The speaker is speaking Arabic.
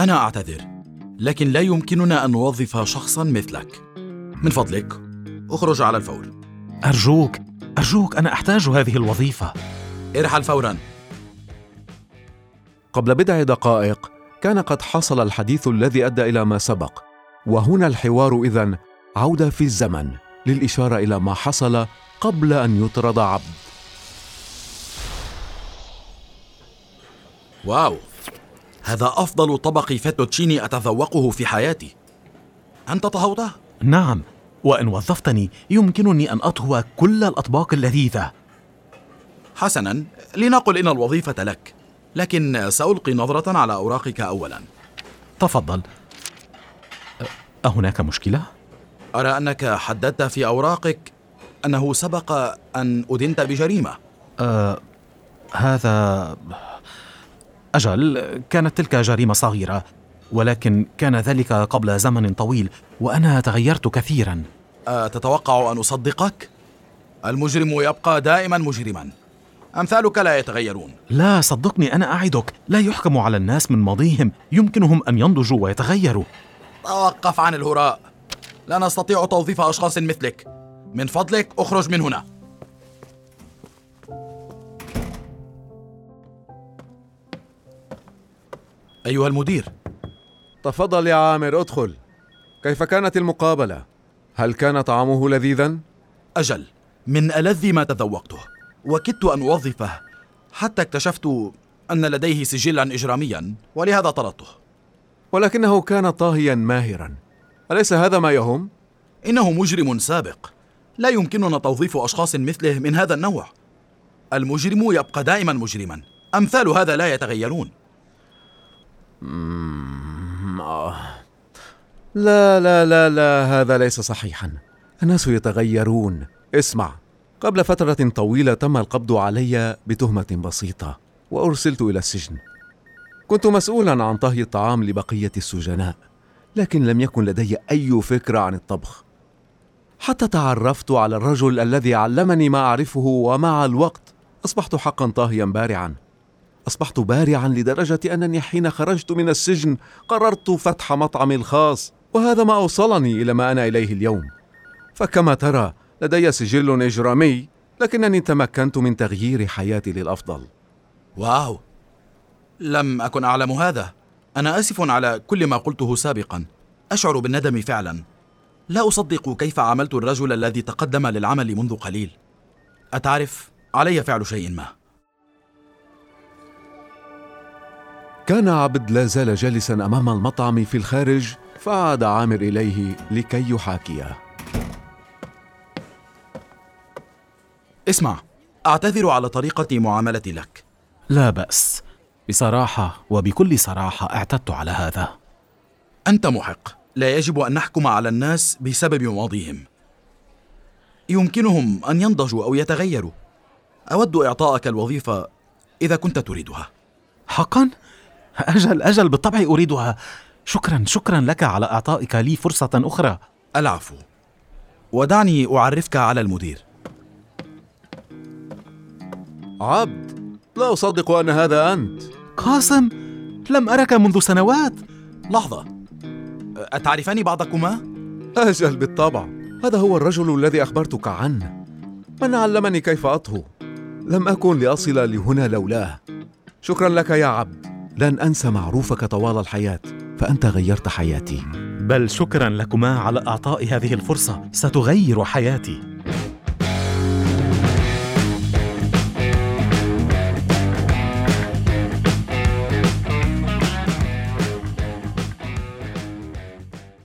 أنا أعتذر لكن لا يمكننا أن نوظف شخصا مثلك. من فضلك اخرج على الفور. أرجوك أرجوك أنا أحتاج هذه الوظيفة. ارحل فورا. قبل بضع دقائق كان قد حصل الحديث الذي أدى إلى ما سبق. وهنا الحوار إذن عودة في الزمن للإشارة إلى ما حصل قبل أن يطرد عبد. واو! هذا أفضل طبق فيتوتشيني أتذوقه في حياتي. أنت طهوته؟ نعم وإن وظفتني يمكنني أن أطهو كل الأطباق اللذيذة. حسنا لنقل إن الوظيفة لك لكن سألقي نظرة على أوراقك أولا. تفضل. أهناك مشكلة؟ أرى أنك حددت في أوراقك أنه سبق أن أدنت بجريمة. أه هذا أجل كانت تلك جريمة صغيرة ولكن كان ذلك قبل زمن طويل وأنا تغيرت كثيرا. أتتوقع أن أصدقك؟ المجرم يبقى دائما مجرما. أمثالك لا يتغيرون. لا صدقني أنا أعدك. لا يحكم على الناس من ماضيهم. يمكنهم أن ينضجوا ويتغيروا. توقف عن الهراء. لا نستطيع توظيف أشخاص مثلك. من فضلك أخرج من هنا. أيها المدير. تفضل يا عامر ادخل. كيف كانت المقابلة؟ هل كان طعامه لذيذا؟ أجل. من ألذ ما تذوقته. وكدت أن أوظفه. حتى اكتشفت أن لديه سجلا إجراميا. ولهذا طردته. ولكنه كان طاهيا ماهرا. أليس هذا ما يهم؟ إنه مجرم سابق. لا يمكننا توظيف أشخاص مثله من هذا النوع. المجرم يبقى دائما مجرما. أمثال هذا لا يتغيرون. لا لا لا لا هذا ليس صحيحا. الناس يتغيرون. اسمع قبل فترة طويلة تم القبض علي بتهمة بسيطة وأرسلت إلى السجن. كنت مسؤولا عن طهي الطعام لبقية السجناء لكن لم يكن لدي أي فكرة عن الطبخ. حتى تعرفت على الرجل الذي علمني ما أعرفه ومع الوقت أصبحت حقا طاهيا بارعا. أصبحت بارعا لدرجة أنني حين خرجت من السجن قررت فتح مطعمي الخاص وهذا ما أوصلني إلى ما أنا إليه اليوم. فكما ترى لدي سجل إجرامي لكنني تمكنت من تغيير حياتي للأفضل. واو! لم أكن أعلم هذا. أنا آسف على كل ما قلته سابقا. أشعر بالندم فعلا. لا أصدق كيف عاملت الرجل الذي تقدم للعمل منذ قليل. أتعرف؟ علي فعل شيء ما. كان عبد لا زال جالسا أمام المطعم في الخارج فعاد عامر إليه لكي يحاكيه. اسمع أعتذر على طريقة معاملتي لك. لا بأس. بصراحة وبكل صراحة اعتدت على هذا. أنت محق. لا يجب أن نحكم على الناس بسبب ماضيهم. يمكنهم أن ينضجوا أو يتغيروا. أود اعطائك الوظيفة إذا كنت تريدها. حقا؟ أجل أجل بالطبع أريدها. شكرا شكرا لك على إعطائك لي فرصة أخرى. العفو. ودعني أعرفك على المدير. عبد لا أصدق أن هذا أنت. قاسم لم أرك منذ سنوات. لحظة. أتعرفان بعضكما؟ أجل بالطبع. هذا هو الرجل الذي أخبرتك عنه. من علمني كيف أطهو؟ لم أكن لأصل لهنا لولاه. شكرا لك يا عبد. لن أنسى معروفك طوال الحياة فأنت غيرت حياتي. بل شكرا لكما على إعطاء هذه الفرصة ستغير حياتي.